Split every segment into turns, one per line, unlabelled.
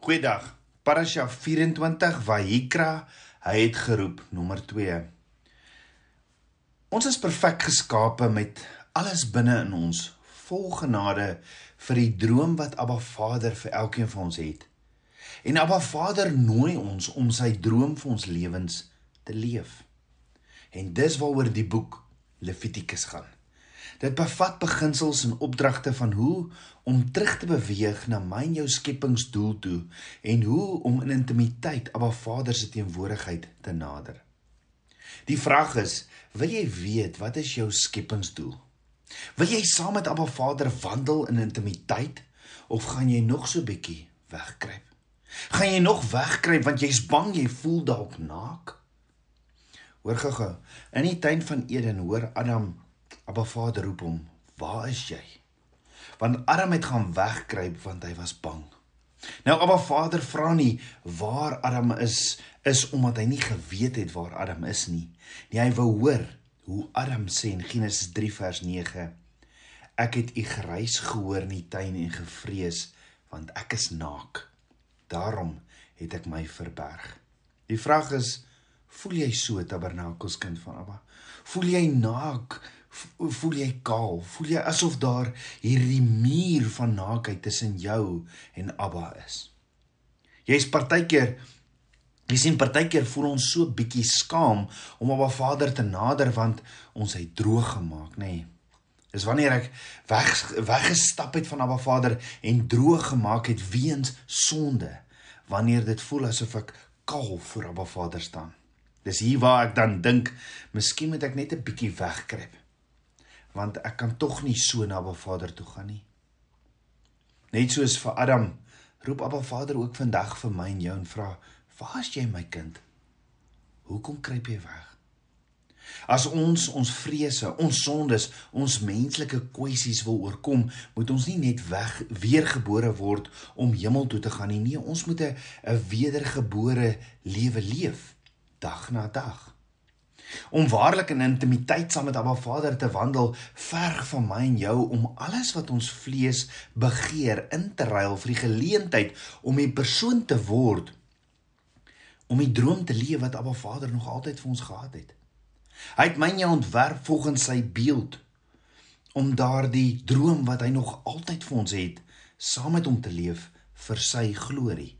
Goeiedag. Parasha 24 Vayikra, hy het geroep nommer 2. Ons is perfek geskape met alles binne in ons, vol genade vir die droom wat Abba Vader vir elkeen van ons het. En Abba Vader nooi ons om sy droom vir ons lewens te leef. En dis waaroor die boek Levitikus gaan. Dit bevat beginsels en opdragte van hoe om terug te beweeg na my en jou skepingsdoel toe en hoe om in intimiteit Abba Vader se teenwoordigheid te nader. Die vraag is, wil jy weet wat is jou skepingsdoel? Wil jy saam met Abba Vader wandel in intimiteit of gaan jy nog so bietjie wegkruip? Gaan jy nog wegkruip want jy's bang jy voel dalk naak? Hoor gou-gou, in die tuin van Eden hoor Adam Abba Vader roep hom, "Waar is jy?" Want Adam het gaan wegkruip want hy was bang. Nou Abba Vader vra nie waar Adam is is omdat hy nie geweet het waar Adam is nie. Nee, hy wou hoor hoe Adam sê in Genesis 3 vers 9: Ek het u gereis gehoor in die tuin en gevrees want ek is naak. Daarom het ek my verberg. Die vraag is, voel jy so tabernakelskind van Abba? Voel jy naak? Voel jy kaal? Voel jy asof daar hierdie muur van naakheid tussen jou en Abba is? Jy's partykeer jy sien partykeer voel ons so bietjie skaam om Abba Vader te nader want ons het droog gemaak, nê? Nee. Dis wanneer ek weg weggestap het van Abba Vader en droog gemaak het weens sonde, wanneer dit voel asof ek kaal voor Abba Vader staan. Dis hier waar ek dan dink, miskien moet ek net 'n bietjie wegkruip want ek kan tog nie so na Abba Vader toe gaan nie. Net soos vir Adam, roep Abba Vader ook vandag vir my en jou en vra: "Waar is jy my kind? Hoekom kruip jy weg?" As ons ons vrese, ons sondes, ons menslike kwessies wil oorkom, moet ons nie net weg weergebore word om hemel toe te gaan nie. Nee, ons moet 'n wedergebore lewe leef dag na dag. Om waarlik in intimiteit saam met Abba Vader te wandel, verg van my en jou om alles wat ons vlees begeer in te ruil vir die geleentheid om 'n persoon te word om die droom te leef wat Abba Vader nog altyd vir ons gehad het. Hy het my en jou ontwerp volgens sy beeld om daardie droom wat hy nog altyd vir ons het, saam met hom te leef vir sy glorie.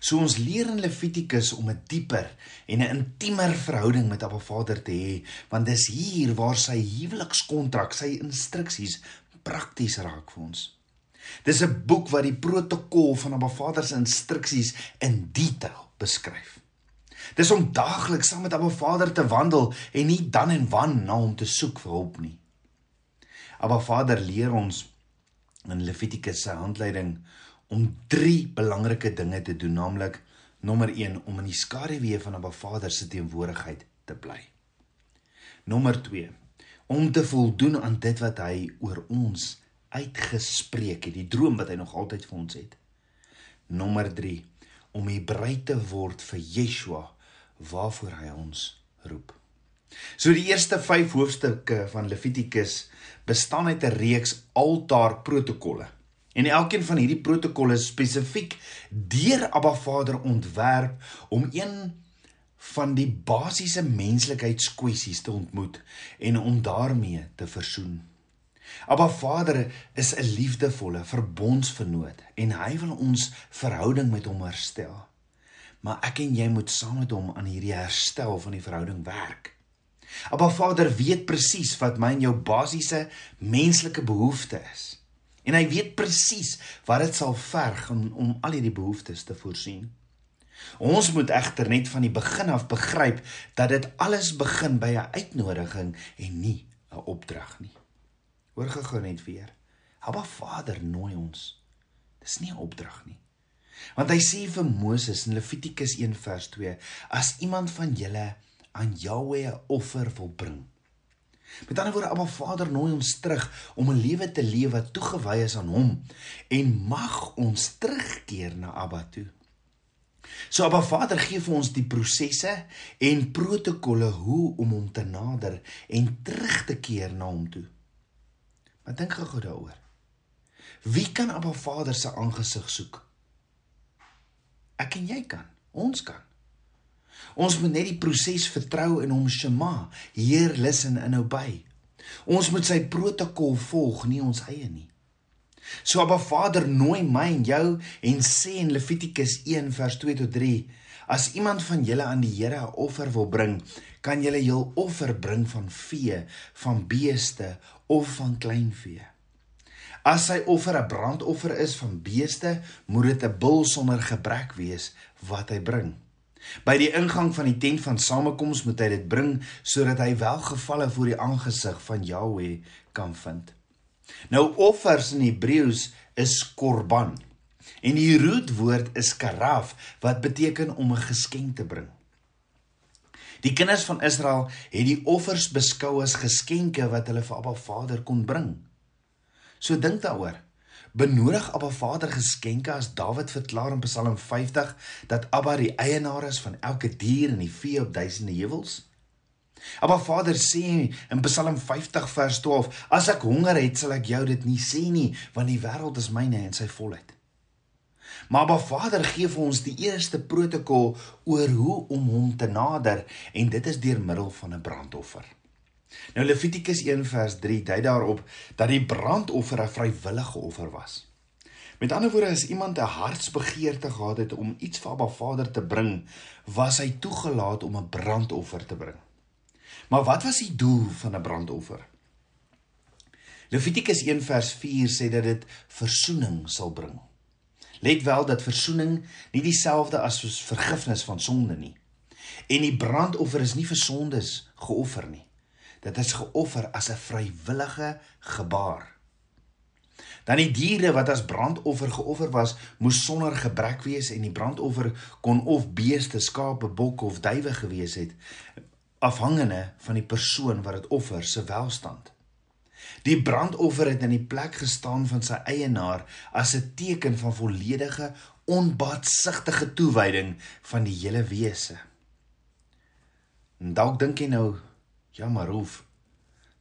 So ons leer in Levitikus om 'n dieper en 'n intiemer verhouding met Abba Vader te hê, want dis hier waar sy huwelikskontrak, sy instruksies prakties raak vir ons. Dis 'n boek wat die protokol van Abba Vader se instruksies in detail beskryf. Dis om daagliks saam met Abba Vader te wandel en nie dan en wan na hom te soek vir hulp nie. Abba Vader leer ons in Levitikus se handleiding om drie belangrike dinge te doen, naamlik nommer 1 om in die skaduwee van 'n Vader se teenwoordigheid te bly. Nommer 2 om te voldoen aan dit wat hy oor ons uitgespreek het, die droom wat hy nog altyd vir ons het. Nommer 3 om hy bereid te word vir Yeshua waarvoor hy ons roep. So die eerste 5 hoofstukke van Levitikus bestaan uit 'n reeks altaarprotokolle En elkeen van hierdie protokolle spesifiek deur Abba Vader ontwerp om een van die basiese menslikheidskwessies te ontmoet en om daarmee te versoen. Abba Vader is 'n liefdevolle verbondsvernoot en hy wil ons verhouding met hom herstel. Maar ek en jy moet saam met hom aan hierdie herstel van die verhouding werk. Abba Vader weet presies wat my en jou basiese menslike behoefte is. En hy weet presies wat dit sal verg om, om al hierdie behoeftes te voorsien. Ons moet egter net van die begin af begryp dat dit alles begin by 'n uitnodiging en nie 'n opdrag nie. Hoor gou net weer. Abba Vader nooi ons. Dis nie 'n opdrag nie. Want hy sê vir Moses in Levitikus 1 vers 2: As iemand van julle aan Jahweh 'n offer wil bring, Met ander woorde, Abba Vader nooi ons terug om 'n lewe te leef wat toegewy is aan Hom en mag ons terugkeer na Abba toe. So Abba Vader gee vir ons die prosesse en protokolle hoe om hom te nader en terug te keer na hom toe. Maar dink gou daaroor. Wie kan Abba Vader se aangesig soek? Ek en jy kan. Ons kan. Ons moet net die proses vertrou en hom shema, Heer, listen en obey. Ons moet sy protokol volg, nie ons eie nie. So Abba Vader nooi my en jou en sê in Levitikus 1 vers 2 tot 3: As iemand van julle aan die Here 'n offer wil bring, kan julle jul offer bring van vee, van beeste of van kleinvee. As sy offer 'n brandoffer is van beeste, moet dit 'n bul sonder gebrek wees wat hy bring. By die ingang van die tent van samekoms moet hy dit bring sodat hy welgevalle voor die aangesig van Jahweh kan vind. Nou offers in Hebreëus is korban. En die roetwoord is karaf wat beteken om 'n geskenk te bring. Die kinders van Israel het die offers beskou as geskenke wat hulle vir Abba Vader kon bring. So dink daaroor. Benodig Abba Vader geskenke as Dawid verklaar in Psalm 50 dat Abba die eienaar is van elke dier en die vee op duisende heuwels? Abba Vader sê in Psalm 50 vers 12: As ek honger het, sal ek jou dit nie sê nie, want die wêreld is myne en sy volheid. Maar Abba Vader gee vir ons die eerste protokol oor hoe om hom te nader en dit is deur middel van 'n brandoffer. Nou Levitikus 1 vers 3 dui daarop dat die brandoffer 'n vrywillige offer was. Met ander woorde as iemand 'n hartsbegeerte gehad het om iets vir Abba Vader te bring, was hy toegelaat om 'n brandoffer te bring. Maar wat was die doel van 'n brandoffer? Levitikus 1 vers 4 sê dat dit verzoening sal bring. Let wel dat verzoening nie dieselfde as vergifnis van sonde nie. En die brandoffer is nie vir sondes geoffer nie. Dit is geoffer as 'n vrywillige gebaar. Dan die diere wat as brandoffer geoffer was, moes sonder gebrek wees en die brandoffer kon of beeste, skape, bokke of duwe gewees het afhangende van die persoon wat dit offer se welstand. Die brandoffer het in die plek gestaan van sy eienaar as 'n teken van volledige onbaatsigtige toewyding van die hele wese. En dalk dink jy nou, ja maar hoef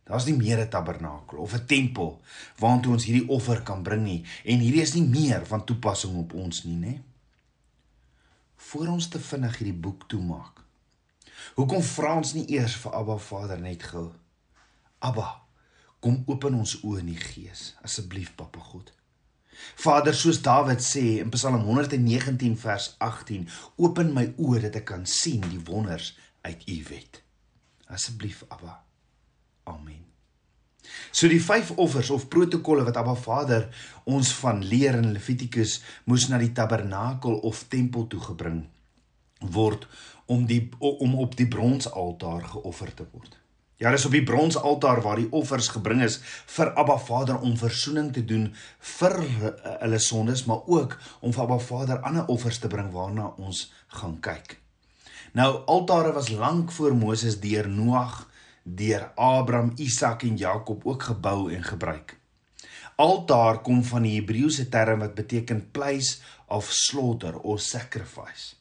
Daar's nie meer 'n tabernakel of 'n tempel waartoe ons hierdie offer kan bring nie en hierdie is nie meer van toepassing op ons nie, né? Voor ons te vinnig hierdie boek toemaak, Hoekom vra ons nie eers vir Abba Vader net gou? Abba, kom open ons oë in die gees, asseblief Papa God. Vader, soos Dawid sê in Psalm 119 vers 18, open my oë dat ek kan sien die wonders uit U wet. Asseblief Abba. Amen. So die vyf offers of protokolle wat Abba Vader ons van leer in Levitikus moes na die tabernakel of tempel toe gebring word om die om op die bronsaltaar geoffer te word. Ja, dis op die bronsaltaar waar die offers gebring is vir Abba Vader om verzoening te doen vir hulle sondes, maar ook om vir Abba Vader ander offers te bring waarna ons gaan kyk. Nou altare was lank voor Moses deur Noag, deur Abraham, Isak en Jakob ook gebou en gebruik. Altaar kom van die Hebreëse term wat beteken place of slaughter or sacrifice.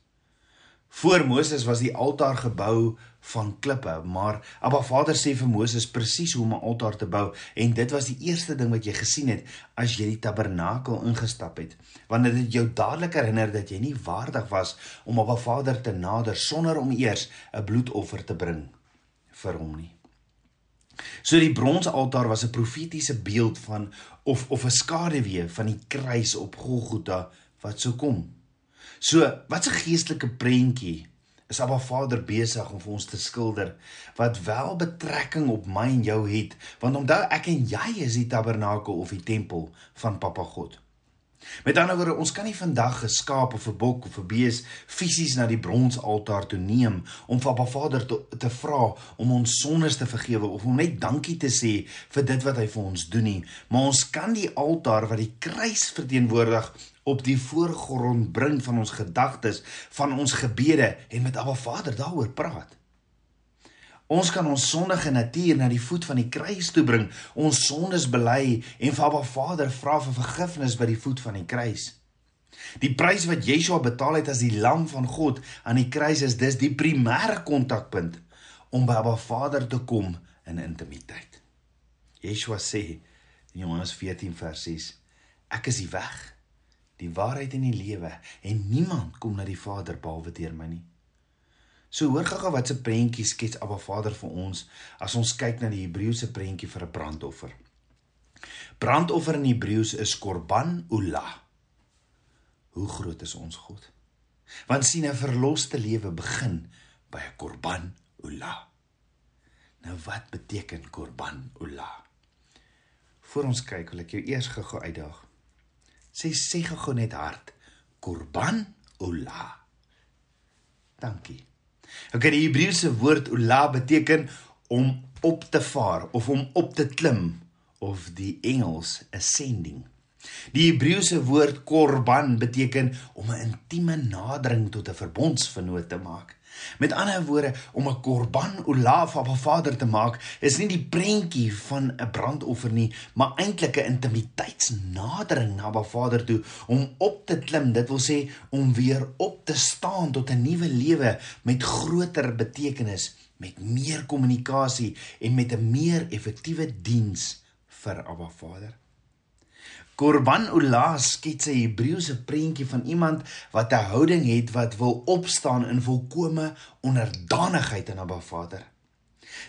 Voor Moses was die altaar gebou van klippe, maar Abba Vader sê vir Moses presies hoe om 'n altaar te bou en dit was die eerste ding wat jy gesien het as jy die tabernakel ingestap het. Want dit het jou dadelik herinner dat jy nie waardig was om Abba Vader te nader sonder om eers 'n bloedoffer te bring vir hom nie. So die bronse altaar was 'n profetiese beeld van of of 'n skaduwee van die kruis op Golgotha wat sou kom. So, wat's 'n geestelike prentjie is Abba Vader besig om vir ons te skilder wat wel betrekking op my en jou het, want onthou ek en jy is die tabernakel of die tempel van Papa God. Met ander woorde, ons kan nie vandag 'n skaap of 'n bok of 'n bees fisies na die bronsaltaar toe neem om vir Papa Vader te, te vra om ons sondes te vergewe of om net dankie te sê vir dit wat hy vir ons doen nie, maar ons kan die altaar wat die kruis verteenwoordig op die voorgrond bring van ons gedagtes, van ons gebede en met Abba Vader daaroor praat. Ons kan ons sondige natuur na die voet van die kruis toe bring, ons sondes bely en vir Abba Vader vra vir vergifnis by die voet van die kruis. Die prys wat Yeshua betaal het as die lam van God aan die kruis is dis die primêre kontakpunt om by Abba Vader te kom in intimiteit. Yeshua sê in Johannes 14 vers 6: Ek is die weg, die waarheid en die lewe en niemand kom na die Vader behalwe deur my nie. So hoor gaga wat se prentjie skets Abba Vader vir ons as ons kyk na die Hebreëse prentjie vir 'n brandoffer. Brandoffer in Hebreëus is korban ula. Hoe groot is ons God? Want sien 'n verloste lewe begin by 'n korban ula. Nou wat beteken korban ula? Voor ons kyk, wil ek jou eers gou uitdaag. Sê sê gou net hard korban ula. Dankie. Okay, die Hebreëse woord ula beteken om op te vaar of om op te klim of die Engels ascending. Die Hebreëse woord korban beteken om 'n intieme nadering tot 'n verbondsvernoot te maak. Met ander woorde, om 'n korban olaf op 'n Vader te maak, is nie die prentjie van 'n brandoffer nie, maar eintlik 'n intimiteitsnadering na 'n Vader toe om op te klim, dit wil sê om weer op te staan tot 'n nuwe lewe met groter betekenis, met meer kommunikasie en met 'n meer effektiewe diens vir Abba Vader. Korban Ola skets 'n Hebreëse prentjie van iemand wat 'n houding het wat wil opstaan in volkomme onderdanigheid aan Abba Vader.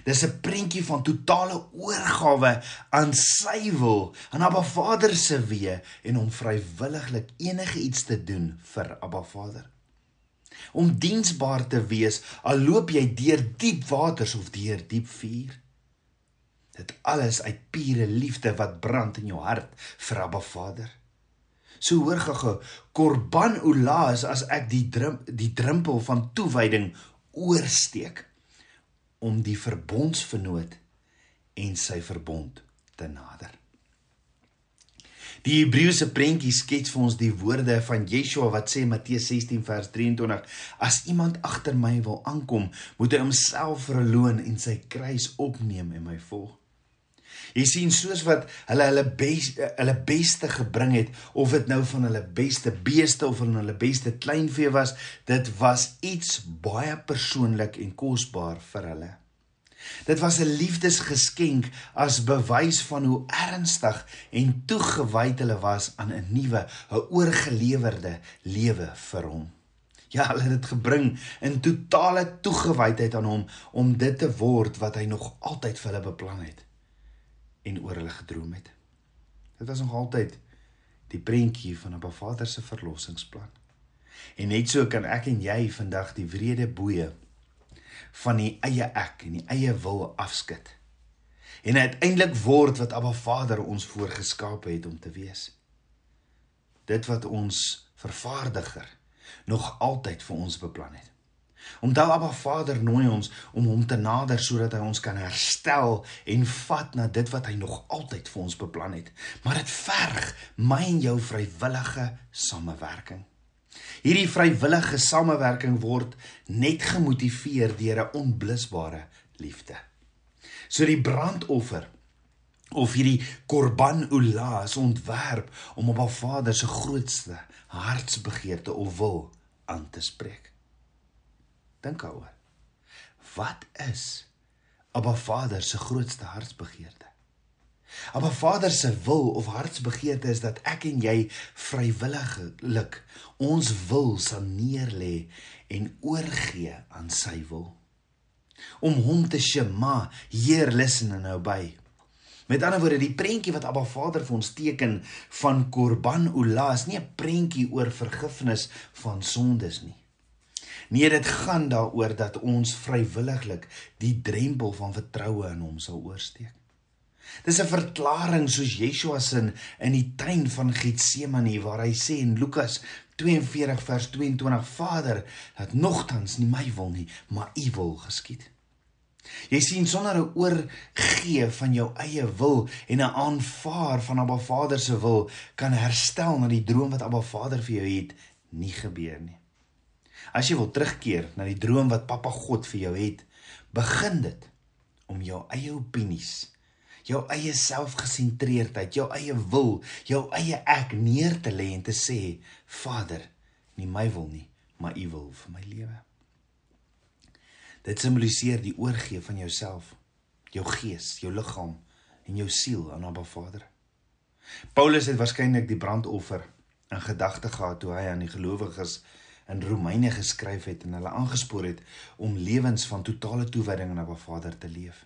Dis 'n prentjie van totale oorgawe aan sy wil, aan Abba Vader se weë en om vrywilliglik enige iets te doen vir Abba Vader. Om diensbaar te wees al loop jy deur diep waters of deur diep vuur. Dit alles uit pure liefde wat brand in jou hart vir Abba Vader. So hoor gou, korban ula is as ek die drum, die drempel van toewyding oorsteek om die verbondsvernoot en sy verbond te nader. Die Hebreëse prentjie skets vir ons die woorde van Yeshua wat sê Matteus 16 vers 23: As iemand agter my wil aankom, moet hy homself verloon en sy kruis opneem en my volg. Jy sien soos wat hulle hulle beste hulle beste gebring het of dit nou van hulle beste beeste of van hulle beste kleinvee was, dit was iets baie persoonlik en kosbaar vir hulle. Dit was 'n liefdesgeskenk as bewys van hoe ernstig en toegewyd hulle was aan 'n nuwe, 'n oorgelewerde lewe vir hom. Ja, hulle het dit gebring in totale toegewydheid aan hom om dit te word wat hy nog altyd vir hulle beplan het en oor hulle gedroom het. Dit was nog altyd die prentjie van 'n Vader se verlossingsplan. En net so kan ek en jy vandag die wrede boeye van die eie ek en die eie wil afskud. En uiteindelik word wat Abba Vader ons voorgeskaap het om te wees. Dit wat ons vervaardiger nog altyd vir ons beplan het. Onthou Abba Vader nooi ons om hom te nader sodat hy ons kan herstel en vat na dit wat hy nog altyd vir ons beplan het. Maar dit verg my en jou vrywillige samewerking. Hierdie vrywillige samewerking word net gemotiveer deur 'n onblusbare liefde. So die brandoffer of hierdie korban ula is ontwerp om op 'n Vader se grootste hartsbegeerte of wil aan te spreek. Dink daaroor. Wat is Abba Vader se grootste hartsbegeerte? Abba Vader se wil of hartsbegeerte is dat ek en jy vrywilliglik ons wil sal neerlê en oorgee aan sy wil. Om hom te shema, Heer, listen and obey. Met ander woorde, die prentjie wat Abba Vader vir ons teken van Korban Ula is nie 'n prentjie oor vergifnis van sondes nie. Nee, dit gaan daaroor dat ons vrywilliglik die drempel van vertroue in hom sal oorsteek. Dis 'n verklaring soos Yeshua se in, in die tuin van Getsemane waar hy sê in Lukas 42 vers 22: Vader, dat nogtans nie my wil nie, maar U wil geskied. Jy sien sonder 'n oorgee van jou eie wil en 'n aanvaar van Abba Vader se wil kan herstel na die droom wat Abba Vader vir jou het nie gebeur nie. As jy wil terugkeer na die droom wat Pappa God vir jou het, begin dit om jou eie opinies, jou eie selfgesentreerdheid, jou eie wil, jou eie ek neer te lê en te sê, Vader, nie my wil nie, maar U wil vir my lewe. Dit simboliseer die oorgee van jouself, jou gees, jou liggaam en jou siel aan Abba Vader. Paulus het waarskynlik die brandoffer in gedagte gehad toe hy aan die gelowiges in Romeine geskryf het en hulle aangespoor het om lewens van totale toewyding aan Abba Vader te leef.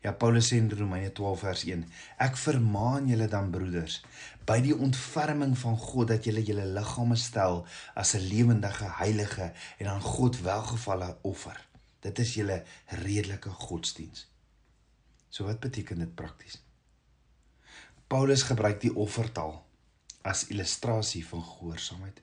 Ja Paulus sê in Romeine 12 vers 1: Ek vermaan julle dan broeders by die ontferming van God dat julle julle liggame stel as 'n lewendige, heilige en aan God welgevalle offer. Dit is julle redelike godsdiens. So wat beteken dit prakties? Paulus gebruik die offertaal as illustrasie van gehoorsaamheid.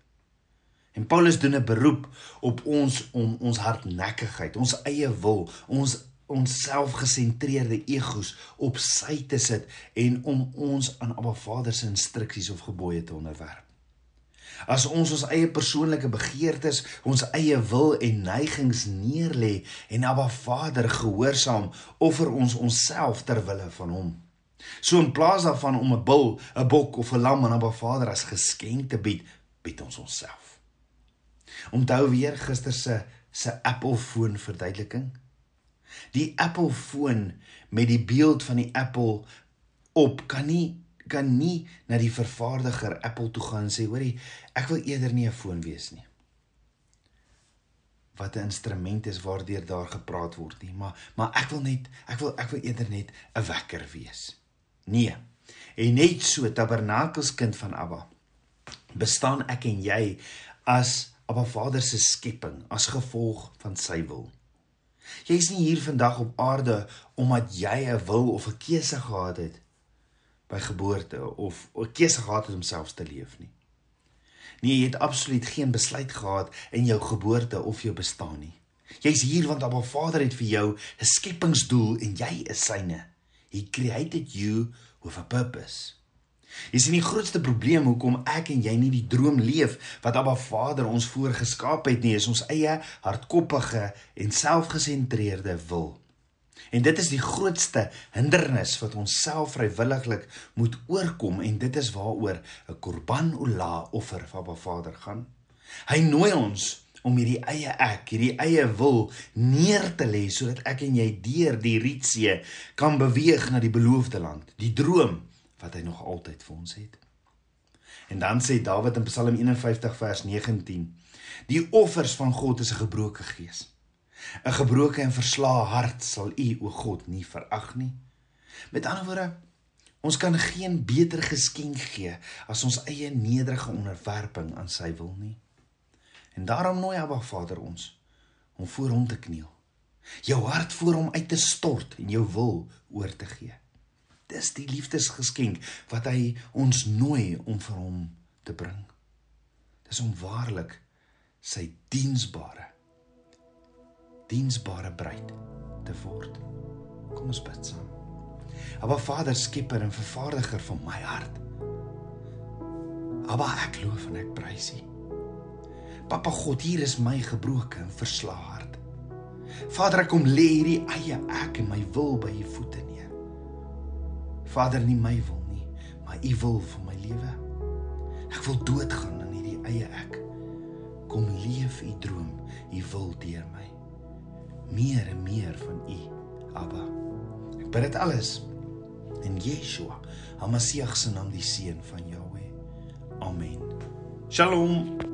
En Paulus doen 'n beroep op ons om ons hardnekkigheid, ons eie wil, ons ons selfgesentreerde egos op sy te sit en om ons aan Abba Vader se instruksies of gebooie te onderwerp. As ons ons eie persoonlike begeertes, ons eie wil en neigings neerlê en Abba Vader gehoorsaam, offer ons onsself ter wille van hom. So in plaas daarvan om 'n bul, 'n bok of 'n lam aan Abba Vader as geskenk te bied, bied ons onsself. Onthou weer gister se se Apple foon verduideliking. Die Apple foon met die beeld van die Apple op kan nie kan nie na die vervaardiger Apple toe gaan en sê hoorie ek wil eerder nie 'n foon wees nie. Wat 'n instrument is waardeur daar gepraat word nie, maar maar ek wil net ek wil ek wil eerder net 'n wekker wees. Nee. En net so tabernakels kind van Abba bestaan ek en jy as Abba Vader se skepping as gevolg van sy wil. Jy is nie hier vandag op aarde omdat jy 'n wil of 'n keuse gehad het by geboorte of 'n keuse gehad het om selfs te leef nie. Nee, jy het absoluut geen besluit gehad in jou geboorte of jou bestaan nie. Jy's hier want Abba Vader het vir jou 'n skepingsdoel en jy is syne. He created you with a purpose. Jy sien die grootste probleem hoekom ek en jy nie die droom leef wat Abba Vader ons voorgeskaap het nie, is ons eie hardkoppige en selfgesentreerde wil. En dit is die grootste hindernis wat ons self vrywilliglik moet oorkom en dit is waaroor 'n korban ola offer van Abba Vader gaan. Hy nooi ons om hierdie eie ek, hierdie eie wil neer te lê sodat ek en jy deur die Rietsee kan beweeg na die beloofde land, die droom wat hy nog altyd vir ons het. En dan sê Dawid in Psalm 51 vers 19: Die offers van God is 'n gebroke gees. 'n Gebroke en verslae hart sal U o God nie verag nie. Met ander woorde, ons kan geen beter geskenk gee as ons eie nederige onderwerping aan sy wil nie. En daarom nooi Abba Vader ons om voor hom te kniel. Jou hart voor hom uit te stort en jou wil oor te gee. Dis die liefdesgeskenk wat hy ons nooi om vir hom te bring. Dis om waarlik sy diensbare diensbare bruid te word. Kom ons bid saam. Aba Vader, skieper en vervaardiger van my hart. Aba ek loof en ek prys U. Papa God, hier is my gebroke en verslae hart. Vader, ek kom lê hierdie eie ek en my wil by U voete. Vader, nie my wil nie, maar U wil vir my lewe. Ek wil doodgaan in hierdie eie ek. Kom leef U droom, U wil deur my. Meer en meer van U, Abba. Ek bid dit alles in Yeshua, Hamasiach se naam, die seun van Jahweh. Amen. Shalom.